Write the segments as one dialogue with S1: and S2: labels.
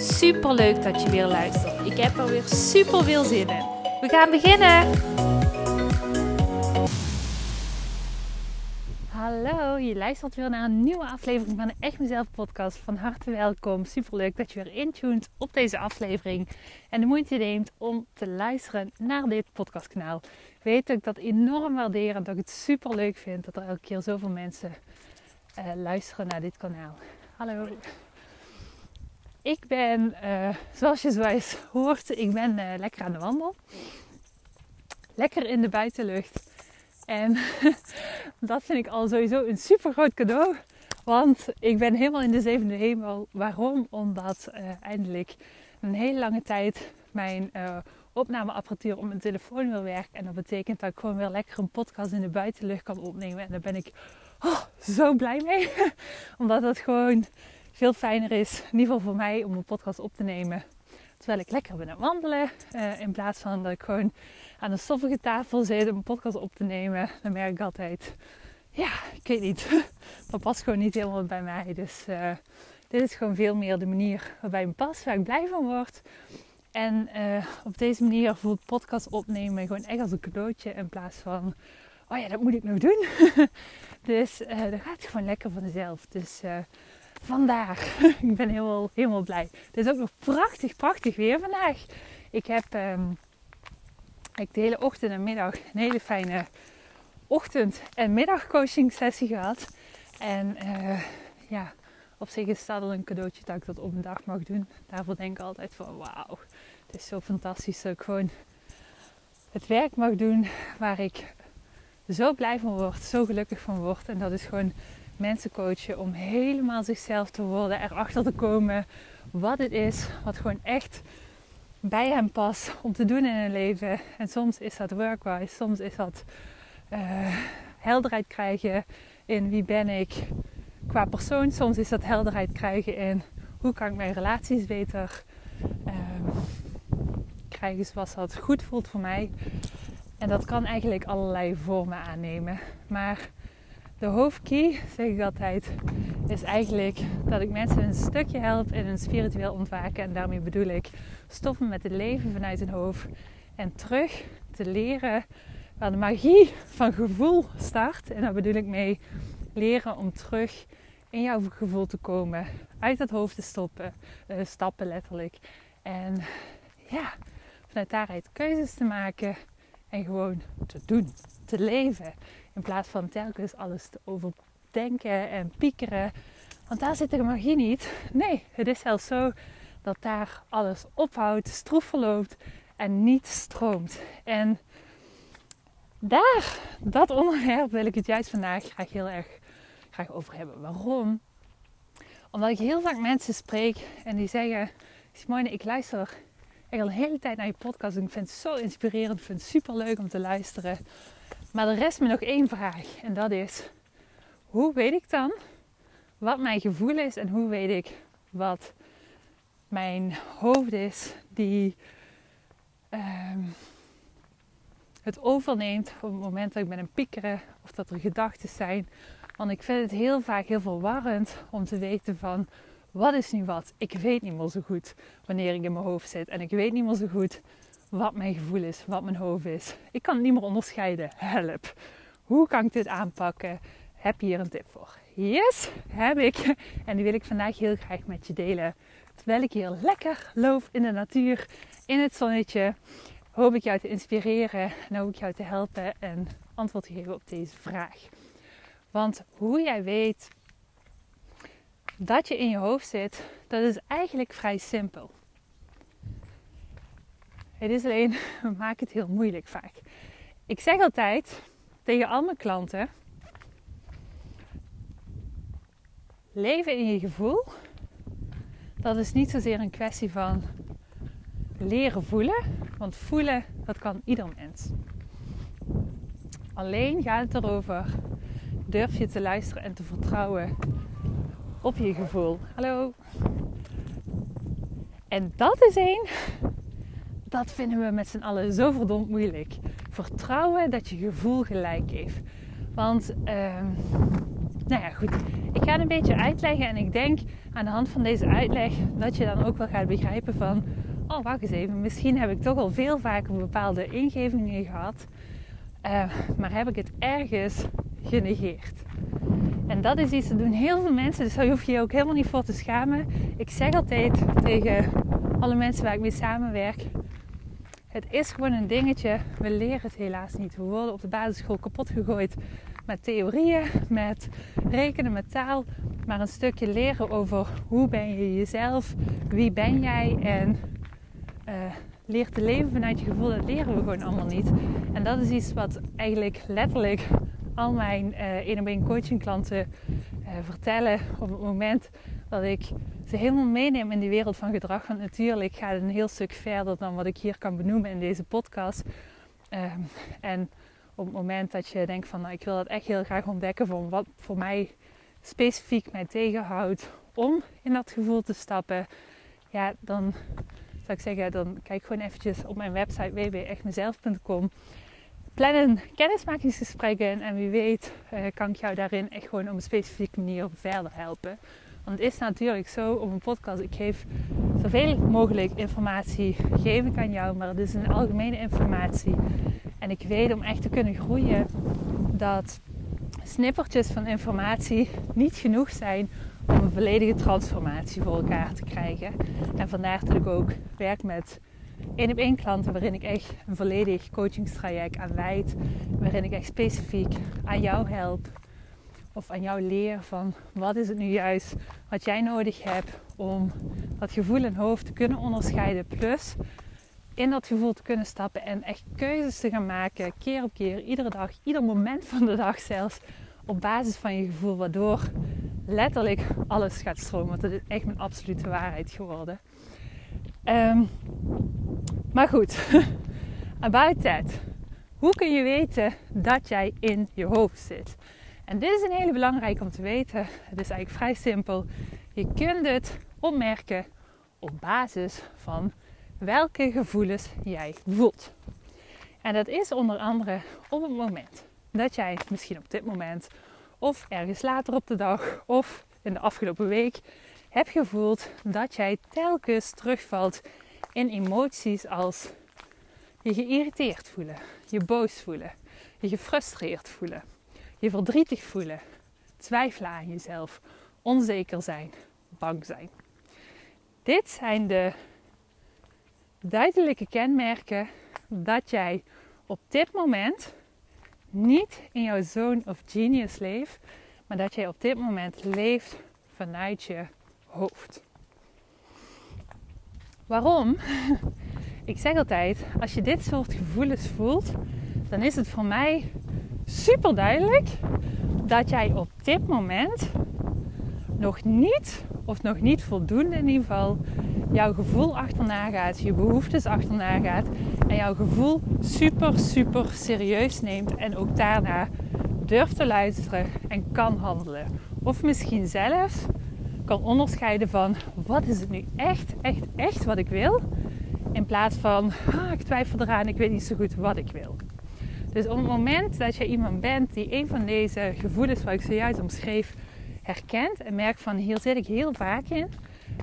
S1: Super leuk dat je weer luistert. Ik heb er weer super veel zin in. We gaan beginnen. Hallo, je luistert weer naar een nieuwe aflevering van de Echt Mezelf podcast. Van harte welkom. Super leuk dat je weer intuned op deze aflevering en de moeite neemt om te luisteren naar dit podcastkanaal. Weet dat ik dat enorm waardeer en dat ik het super leuk vind dat er elke keer zoveel mensen uh, luisteren naar dit kanaal. Hallo. Ik ben, uh, zoals je zojuist hoort, ik ben uh, lekker aan de wandel. Lekker in de buitenlucht. En dat vind ik al sowieso een super groot cadeau. Want ik ben helemaal in de zevende hemel. Waarom? Omdat uh, eindelijk een hele lange tijd mijn opnameapparatuur op mijn telefoon wil werken. En dat betekent dat ik gewoon weer lekker een podcast in de buitenlucht kan opnemen. En daar ben ik oh, zo blij mee. Omdat het gewoon veel fijner is, in ieder geval voor mij, om een podcast op te nemen. Terwijl ik lekker ben aan het wandelen. Uh, in plaats van dat ik gewoon aan een stoffige tafel zit om een podcast op te nemen. Dan merk ik altijd, ja, ik weet niet. Dat past gewoon niet helemaal bij mij. Dus uh, dit is gewoon veel meer de manier waarbij me past, waar ik blij van word. En uh, op deze manier voelt podcast opnemen gewoon echt als een cadeautje. In plaats van, oh ja, dat moet ik nog doen. dus dat gaat gewoon lekker vanzelf. Dus vandaag. ik ben helemaal, helemaal blij. Het is ook nog prachtig, prachtig weer vandaag. Ik heb um, ik de hele ochtend en middag een hele fijne ochtend- en middagcoaching sessie gehad. En uh, ja, op zich is dat al een cadeautje dat ik dat op een dag mag doen. Daarvoor denk ik altijd van wauw, het is zo fantastisch dat ik gewoon het werk mag doen waar ik zo blij van word, zo gelukkig van word. En dat is gewoon mensen coachen om helemaal zichzelf te worden, erachter te komen wat het is, wat gewoon echt bij hem past om te doen in een leven. En soms is dat workwise, soms is dat uh, helderheid krijgen in wie ben ik qua persoon, soms is dat helderheid krijgen in hoe kan ik mijn relaties beter uh, krijgen zoals dat goed voelt voor mij. En dat kan eigenlijk allerlei vormen aannemen. Maar de hoofdkey, zeg ik altijd, is eigenlijk dat ik mensen een stukje help in een spiritueel ontwaken. En daarmee bedoel ik stoppen met het leven vanuit hun hoofd en terug te leren waar de magie van gevoel start. En daar bedoel ik mee leren om terug in jouw gevoel te komen, uit het hoofd te stoppen, uh, stappen letterlijk. En ja, vanuit daaruit keuzes te maken en gewoon te doen, te leven. In plaats van telkens alles te overdenken en piekeren. Want daar zit de magie niet. Nee, het is zelfs zo dat daar alles ophoudt, stroef verloopt en niet stroomt. En daar, dat onderwerp wil ik het juist vandaag graag heel erg graag over hebben. Waarom? Omdat ik heel vaak mensen spreek en die zeggen: Simone, ik luister echt al een hele tijd naar je podcast. En ik vind het zo inspirerend. Ik vind het super leuk om te luisteren. Maar er rest me nog één vraag. En dat is: hoe weet ik dan wat mijn gevoel is en hoe weet ik wat mijn hoofd is die uh, het overneemt op het moment dat ik ben een piekeren of dat er gedachten zijn. Want ik vind het heel vaak heel verwarrend om te weten van wat is nu wat. Ik weet niet meer zo goed wanneer ik in mijn hoofd zit en ik weet niet meer zo goed wat mijn gevoel is, wat mijn hoofd is. Ik kan het niet meer onderscheiden. Help. Hoe kan ik dit aanpakken? Heb je hier een tip voor? Yes, heb ik. En die wil ik vandaag heel graag met je delen. Terwijl ik hier lekker loop in de natuur, in het zonnetje, hoop ik jou te inspireren en hoop ik jou te helpen en antwoord te geven op deze vraag. Want hoe jij weet dat je in je hoofd zit, dat is eigenlijk vrij simpel. Het is alleen, we maken het heel moeilijk vaak. Ik zeg altijd tegen al mijn klanten: leven in je gevoel. Dat is niet zozeer een kwestie van leren voelen. Want voelen, dat kan ieder mens. Alleen gaat het erover, durf je te luisteren en te vertrouwen op je gevoel. Hallo. En dat is één, dat vinden we met z'n allen zo verdomd moeilijk. Vertrouwen dat je gevoel gelijk heeft. Want, uh, nou ja, goed. Ik ga het een beetje uitleggen en ik denk aan de hand van deze uitleg dat je dan ook wel gaat begrijpen van, oh wacht eens even, misschien heb ik toch al veel vaker bepaalde ingevingen gehad, uh, maar heb ik het ergens genegeerd. En dat is iets, dat doen heel veel mensen, dus daar hoef je je ook helemaal niet voor te schamen. Ik zeg altijd tegen alle mensen waar ik mee samenwerk, het is gewoon een dingetje. We leren het helaas niet. We worden op de basisschool kapot gegooid met theorieën, met rekenen, met taal. Maar een stukje leren over hoe ben je jezelf, wie ben jij en uh, leer te leven vanuit je gevoel, dat leren we gewoon allemaal niet. En dat is iets wat eigenlijk letterlijk al mijn een op één coaching klanten uh, vertellen op het moment dat ik ze helemaal meeneem in die wereld van gedrag. Want natuurlijk gaat het een heel stuk verder dan wat ik hier kan benoemen in deze podcast. Um, en op het moment dat je denkt van nou, ik wil dat echt heel graag ontdekken van wat voor mij specifiek mij tegenhoudt om in dat gevoel te stappen. Ja, dan zou ik zeggen, dan kijk gewoon eventjes op mijn website www.echtmezelf.com. Plan een kennismakingsgesprekken en wie weet uh, kan ik jou daarin echt gewoon op een specifieke manier verder helpen. Want het is natuurlijk zo op een podcast, ik geef zoveel mogelijk informatie, geef ik aan jou, maar het is een algemene informatie. En ik weet om echt te kunnen groeien dat snippertjes van informatie niet genoeg zijn om een volledige transformatie voor elkaar te krijgen. En vandaar dat ik ook werk met één op één klanten waarin ik echt een volledig coachingstraject aan. Waarin ik echt specifiek aan jou help of aan jou leer van wat is het nu juist wat jij nodig hebt om dat gevoel in hoofd te kunnen onderscheiden. Plus in dat gevoel te kunnen stappen en echt keuzes te gaan maken, keer op keer, iedere dag, ieder moment van de dag zelfs, op basis van je gevoel, waardoor letterlijk alles gaat stromen. Want dat is echt mijn absolute waarheid geworden. Um, maar goed, about that. Hoe kun je weten dat jij in je hoofd zit? En dit is een hele belangrijke om te weten. Het is eigenlijk vrij simpel. Je kunt het opmerken op basis van welke gevoelens jij voelt. En dat is onder andere op het moment dat jij misschien op dit moment of ergens later op de dag of in de afgelopen week hebt gevoeld dat jij telkens terugvalt in emoties als je geïrriteerd voelen, je boos voelen, je gefrustreerd voelen, je verdrietig voelen, twijfelen aan jezelf, onzeker zijn, bang zijn. Dit zijn de duidelijke kenmerken dat jij op dit moment niet in jouw zone of genius leeft, maar dat jij op dit moment leeft vanuit je hoofd. Waarom? Ik zeg altijd, als je dit soort gevoelens voelt, dan is het voor mij super duidelijk dat jij op dit moment nog niet, of nog niet voldoende in ieder geval, jouw gevoel achterna gaat, je behoeftes achterna gaat en jouw gevoel super, super serieus neemt en ook daarna durft te luisteren en kan handelen. Of misschien zelfs kan onderscheiden van wat is het nu echt, echt, echt wat ik wil. In plaats van ah, ik twijfel eraan, ik weet niet zo goed wat ik wil. Dus op het moment dat je iemand bent die een van deze gevoelens wat ik zojuist omschreef herkent en merkt van hier zit ik heel vaak in,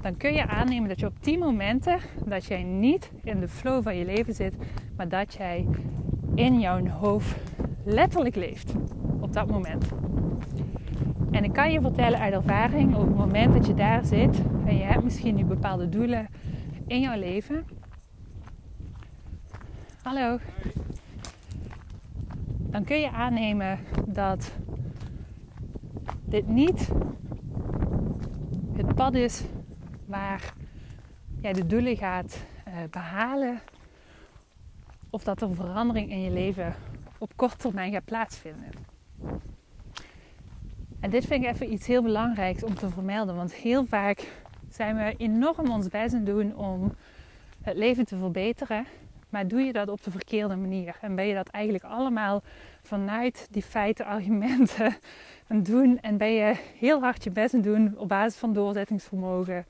S1: dan kun je aannemen dat je op die momenten dat jij niet in de flow van je leven zit, maar dat jij in jouw hoofd letterlijk leeft op dat moment. En ik kan je vertellen uit ervaring, op het moment dat je daar zit en je hebt misschien nu bepaalde doelen in jouw leven. Hallo. Dan kun je aannemen dat dit niet het pad is waar jij de doelen gaat uh, behalen. Of dat er verandering in je leven op korte termijn gaat plaatsvinden. En dit vind ik even iets heel belangrijks om te vermelden. Want heel vaak zijn we enorm ons best aan doen om het leven te verbeteren. Maar doe je dat op de verkeerde manier? En ben je dat eigenlijk allemaal vanuit die feiten, argumenten aan doen? En ben je heel hard je best aan doen op basis van doorzettingsvermogen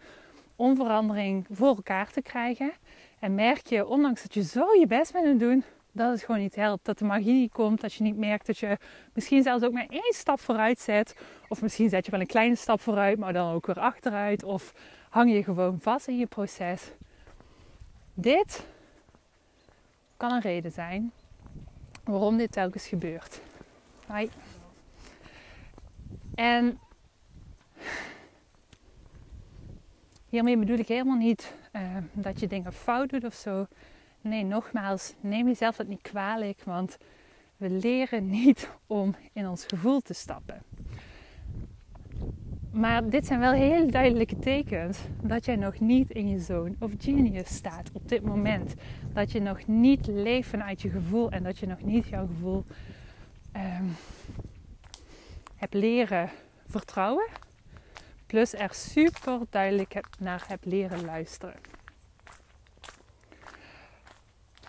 S1: om verandering voor elkaar te krijgen? En merk je, ondanks dat je zo je best bent aan doen, dat het gewoon niet helpt. Dat de magie niet komt. Dat je niet merkt dat je misschien zelfs ook maar één stap vooruit zet. Of misschien zet je wel een kleine stap vooruit, maar dan ook weer achteruit. Of hang je gewoon vast in je proces. Dit kan een reden zijn waarom dit telkens gebeurt. Hi. En hiermee bedoel ik helemaal niet uh, dat je dingen fout doet of zo. Nee, nogmaals, neem jezelf dat niet kwalijk, want we leren niet om in ons gevoel te stappen. Maar dit zijn wel hele duidelijke tekens dat jij nog niet in je zone of genius staat op dit moment. Dat je nog niet leeft vanuit je gevoel en dat je nog niet jouw gevoel um, hebt leren vertrouwen. Plus er super duidelijk naar hebt leren luisteren.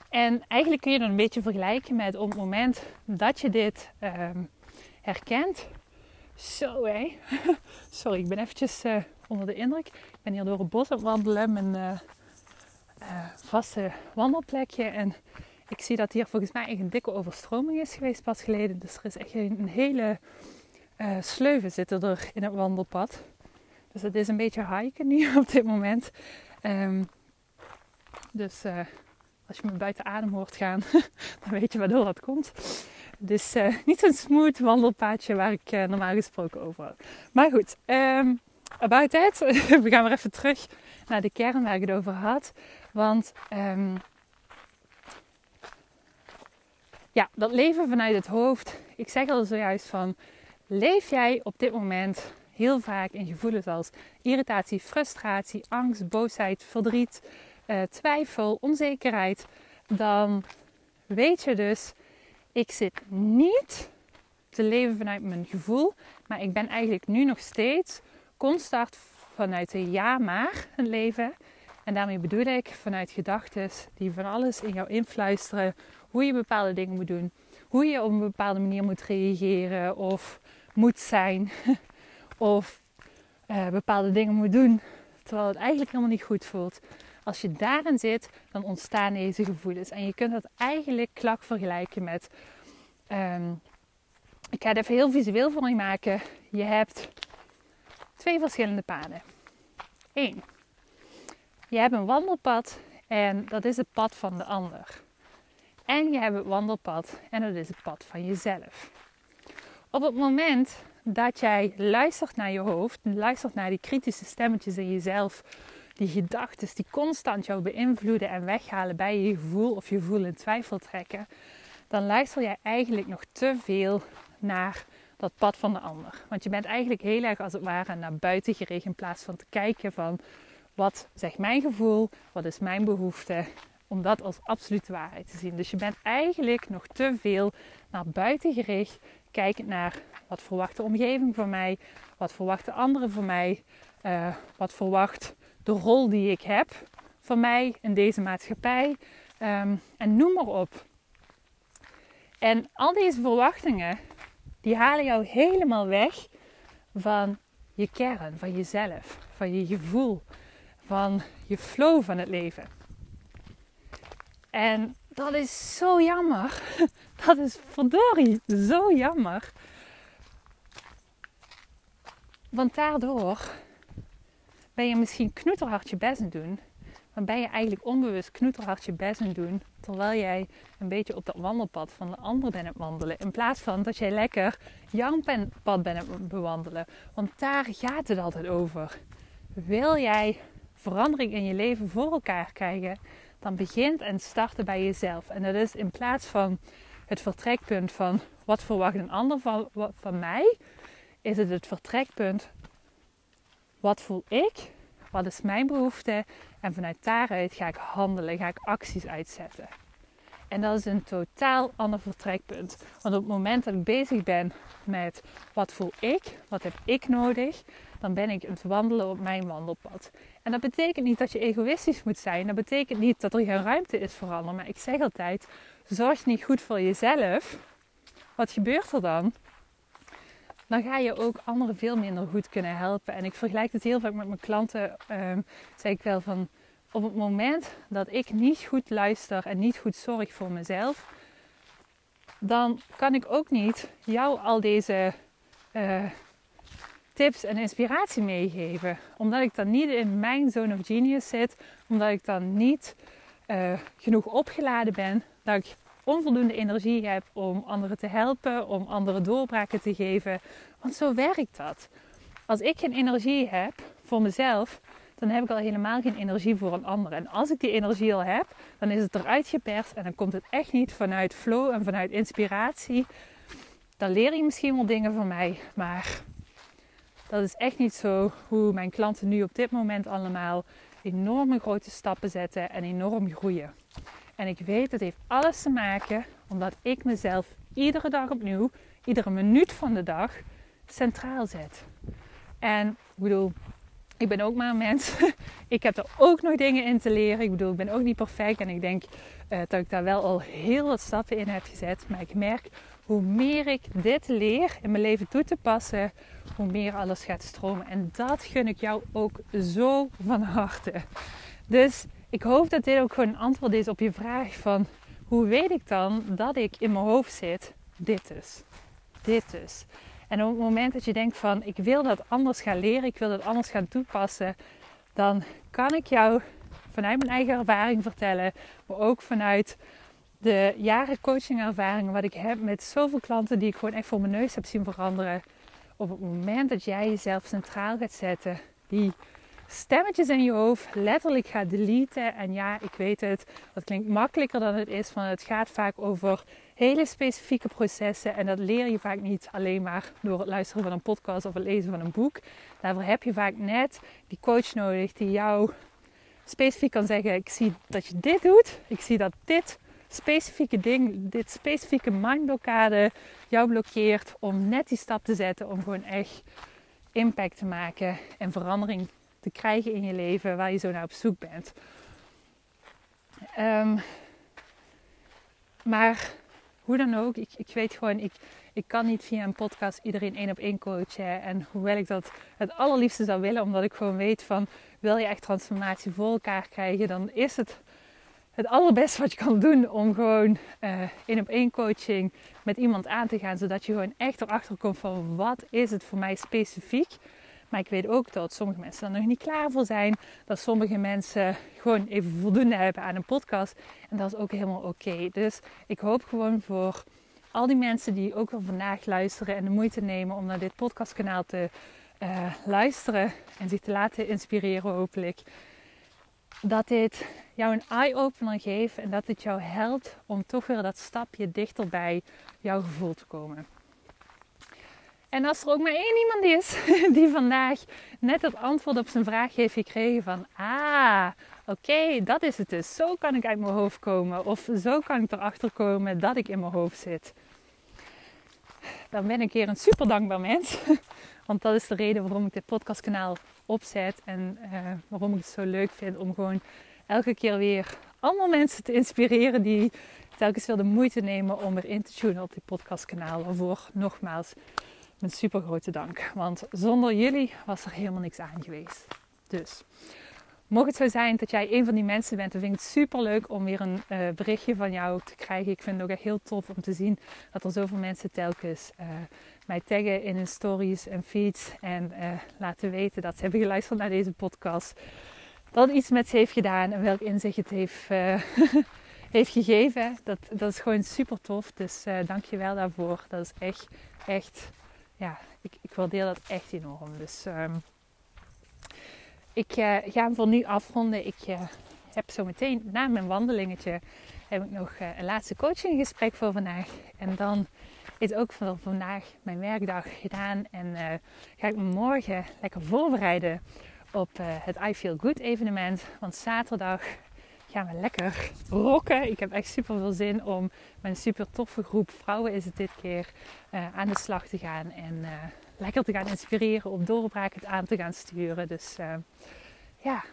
S1: En eigenlijk kun je dat een beetje vergelijken met op het moment dat je dit um, herkent. Zo hé. Sorry, ik ben eventjes uh, onder de indruk. Ik ben hier door het bos aan het wandelen. Mijn uh, uh, vaste wandelplekje. En ik zie dat hier volgens mij echt een dikke overstroming is geweest pas geleden. Dus er is echt een, hele sleuven zitten er in het wandelpad. Dus het is een beetje hiken nu op dit moment. Um, dus als je me buiten adem hoort gaan, dan weet je waardoor dat komt. Dus niet zo'n smooth wandelpaadje waar ik uh, normaal gesproken over had. Maar goed, um, about that. We gaan weer even terug naar de kern waar ik het over had. Want um, ja, dat leven vanuit het hoofd. Ik zeg al zojuist van, leef jij op dit moment heel vaak in gevoelens als irritatie, frustratie, angst, boosheid, verdriet, uh, twijfel, onzekerheid, dan weet je dus, ik zit niet te leven vanuit mijn gevoel, maar ik ben eigenlijk nu nog steeds constant vanuit de ja maar een leven. En daarmee bedoel ik vanuit gedachten die van alles in jou influisteren, hoe je bepaalde dingen moet doen, hoe je op een bepaalde manier moet reageren of moet zijn, of uh, bepaalde dingen moet doen, terwijl het eigenlijk helemaal niet goed voelt. Als je daarin zit, dan ontstaan deze gevoelens. En je kunt dat eigenlijk klak vergelijken met. Um, ik ga het even heel visueel voor je maken. Je hebt twee verschillende paden. Eén. Je hebt een wandelpad en dat is het pad van de ander. En je hebt het wandelpad en dat is het pad van jezelf. Op het moment dat jij luistert naar je hoofd, luistert naar die kritische stemmetjes in jezelf, die gedachten die constant jou beïnvloeden en weghalen bij je gevoel of je gevoel in twijfel trekken, dan luister jij eigenlijk nog te veel naar dat pad van de ander. Want je bent eigenlijk heel erg als het ware naar buiten gericht in plaats van te kijken van wat zegt mijn gevoel, wat is mijn behoefte, om dat als absolute waarheid te zien. Dus je bent eigenlijk nog te veel naar buiten gericht, kijkend naar wat verwacht de omgeving van mij, wat verwachten anderen van mij, uh, wat verwacht de rol die ik heb van mij in deze maatschappij. Ehm, en noem maar op. En al deze verwachtingen, die halen jou helemaal weg van je kern, van jezelf, van je gevoel, van je flow van het leven. En dat is zo jammer. Dat is verdorie zo jammer. Want daardoor ben je misschien knoeterhard je best doen. Maar ben je eigenlijk onbewust knoeterhard je best doen. Terwijl jij een beetje op dat wandelpad van de ander bent het wandelen. In plaats van dat jij lekker jouw pad bent het bewandelen. Want daar gaat het altijd over. Wil jij verandering in je leven voor elkaar krijgen, dan begint en starten bij jezelf. En dat is in plaats van het vertrekpunt van wat verwacht een ander van, van mij, is het het vertrekpunt wat voel ik? Wat is mijn behoefte? En vanuit daaruit ga ik handelen, ga ik acties uitzetten. En dat is een totaal ander vertrekpunt. Want op het moment dat ik bezig ben met wat voel ik, wat heb ik nodig, dan ben ik het wandelen op mijn wandelpad. En dat betekent niet dat je egoïstisch moet zijn. Dat betekent niet dat er geen ruimte is voor anderen. Maar ik zeg altijd, zorg niet goed voor jezelf. Wat gebeurt er dan? Dan ga je ook anderen veel minder goed kunnen helpen. En ik vergelijk het heel vaak met mijn klanten. Um, zeg ik wel van, op het moment dat ik niet goed luister en niet goed zorg voor mezelf, dan kan ik ook niet jou al deze uh, tips en inspiratie meegeven. Omdat ik dan niet in mijn zone of genius zit, omdat ik dan niet uh, genoeg opgeladen ben, dat ik onvoldoende energie heb om anderen te helpen, om anderen doorbraken te geven. Want zo werkt dat. Als ik geen energie heb voor mezelf, dan heb ik al helemaal geen energie voor een ander. En als ik die energie al heb, dan is het eruit geperst en dan komt het echt niet vanuit flow en vanuit inspiratie. Dan leer je misschien wel dingen van mij, maar dat is echt niet zo hoe mijn klanten nu op dit moment allemaal enorme grote stappen zetten en enorm groeien. En ik weet, het heeft alles te maken omdat ik mezelf iedere dag opnieuw, iedere minuut van de dag centraal zet. En ik bedoel, ik ben ook maar een mens. ik heb er ook nog dingen in te leren. Ik bedoel, ik ben ook niet perfect. En ik denk uh, dat ik daar wel al heel wat stappen in heb gezet. Maar ik merk hoe meer ik dit leer in mijn leven toe te passen, hoe meer alles gaat stromen. En dat gun ik jou ook zo van harte. Dus ik hoop dat dit ook gewoon een antwoord is op je vraag van hoe weet ik dan dat ik in mijn hoofd zit? Dit dus. Dit dus. En op het moment dat je denkt van ik wil dat anders gaan leren, ik wil dat anders gaan toepassen, dan kan ik jou vanuit mijn eigen ervaring vertellen, maar ook vanuit de jaren coachingervaring wat ik heb met zoveel klanten die ik gewoon echt voor mijn neus heb zien veranderen. Op het moment dat jij jezelf centraal gaat zetten, die stemmetjes in je hoofd letterlijk gaat deleten. En ja, ik weet het, dat klinkt makkelijker dan het is, want het gaat vaak over hele specifieke processen. En dat leer je vaak niet alleen maar door het luisteren van een podcast of het lezen van een boek. Daarvoor heb je vaak net die coach nodig die jou specifiek kan zeggen: Ik zie dat je dit doet, ik zie dat dit specifieke ding, dit specifieke mindblokkade jou blokkeert om net die stap te zetten om gewoon echt impact te maken en verandering te krijgen in je leven waar je zo naar op zoek bent. Um, maar hoe dan ook, ik, ik weet gewoon, ik, ik kan niet via een podcast iedereen één op één coachen. En hoewel ik dat het allerliefste zou willen, omdat ik gewoon weet van, wil je echt transformatie voor elkaar krijgen, dan is het het allerbeste wat je kan doen om gewoon uh, één op één coaching met iemand aan te gaan. Zodat je gewoon echt erachter komt van wat is het voor mij specifiek. Maar ik weet ook dat sommige mensen er nog niet klaar voor zijn. Dat sommige mensen gewoon even voldoende hebben aan een podcast. En dat is ook helemaal oké. Dus ik hoop gewoon voor al die mensen die ook al vandaag luisteren en de moeite nemen om naar dit podcastkanaal te uh, luisteren en zich te laten inspireren hopelijk. Dat dit jou een eye-opener geeft en dat het jou helpt om toch weer dat stapje dichter bij jouw gevoel te komen. En als er ook maar één iemand is die vandaag net het antwoord op zijn vraag heeft gekregen van ah, oké, dat is het dus. Zo kan ik uit mijn hoofd komen. Of zo kan ik erachter komen dat ik in mijn hoofd zit. Dan ben ik hier een super dankbaar mens. Want dat is de reden waarom ik dit podcastkanaal opzet. En uh, waarom ik het zo leuk vind om gewoon elke keer weer allemaal mensen te inspireren die telkens weer de moeite nemen om erin te tunen op dit podcastkanaal. Waarvoor nogmaals mijn super grote dank. Want zonder jullie was er helemaal niks aan geweest. Dus mocht het zo zijn dat jij een van die mensen bent, dan vind ik het super leuk om weer een uh, berichtje van jou te krijgen. Ik vind het ook echt heel tof om te zien dat er zoveel mensen telkens uh, mij taggen in hun stories en feeds en uh, laten weten dat ze hebben geluisterd naar deze podcast. Dat iets met ze heeft gedaan en welk inzicht het heeft, heeft gegeven. Dat, dat is gewoon super tof. Dus dank je wel daarvoor. Dat is echt, echt ja, ik, ik waardeer dat echt enorm. Dus um, ik uh, ga hem voor nu afronden. Ik uh, heb zo meteen na mijn wandelingetje heb ik nog uh, een laatste coachinggesprek voor vandaag. En dan is ook voor vandaag mijn werkdag gedaan. En ga ik me morgen lekker voorbereiden op het I Feel Good evenement. Want zaterdag gaan we lekker rocken. Ik heb echt super veel zin om een super toffe groep vrouwen is het dit keer uh, aan de slag te gaan. En uh, lekker te gaan inspireren, om doorbraken aan te gaan sturen. Dus uh, ja,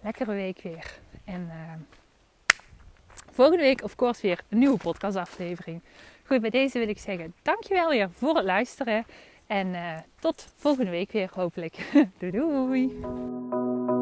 S1: lekkere week weer. En volgende week, of course, weer een nieuwe podcastaflevering. Goed, bij deze wil ik zeggen dankjewel weer voor het luisteren. En tot volgende week weer, hopelijk. doei doei!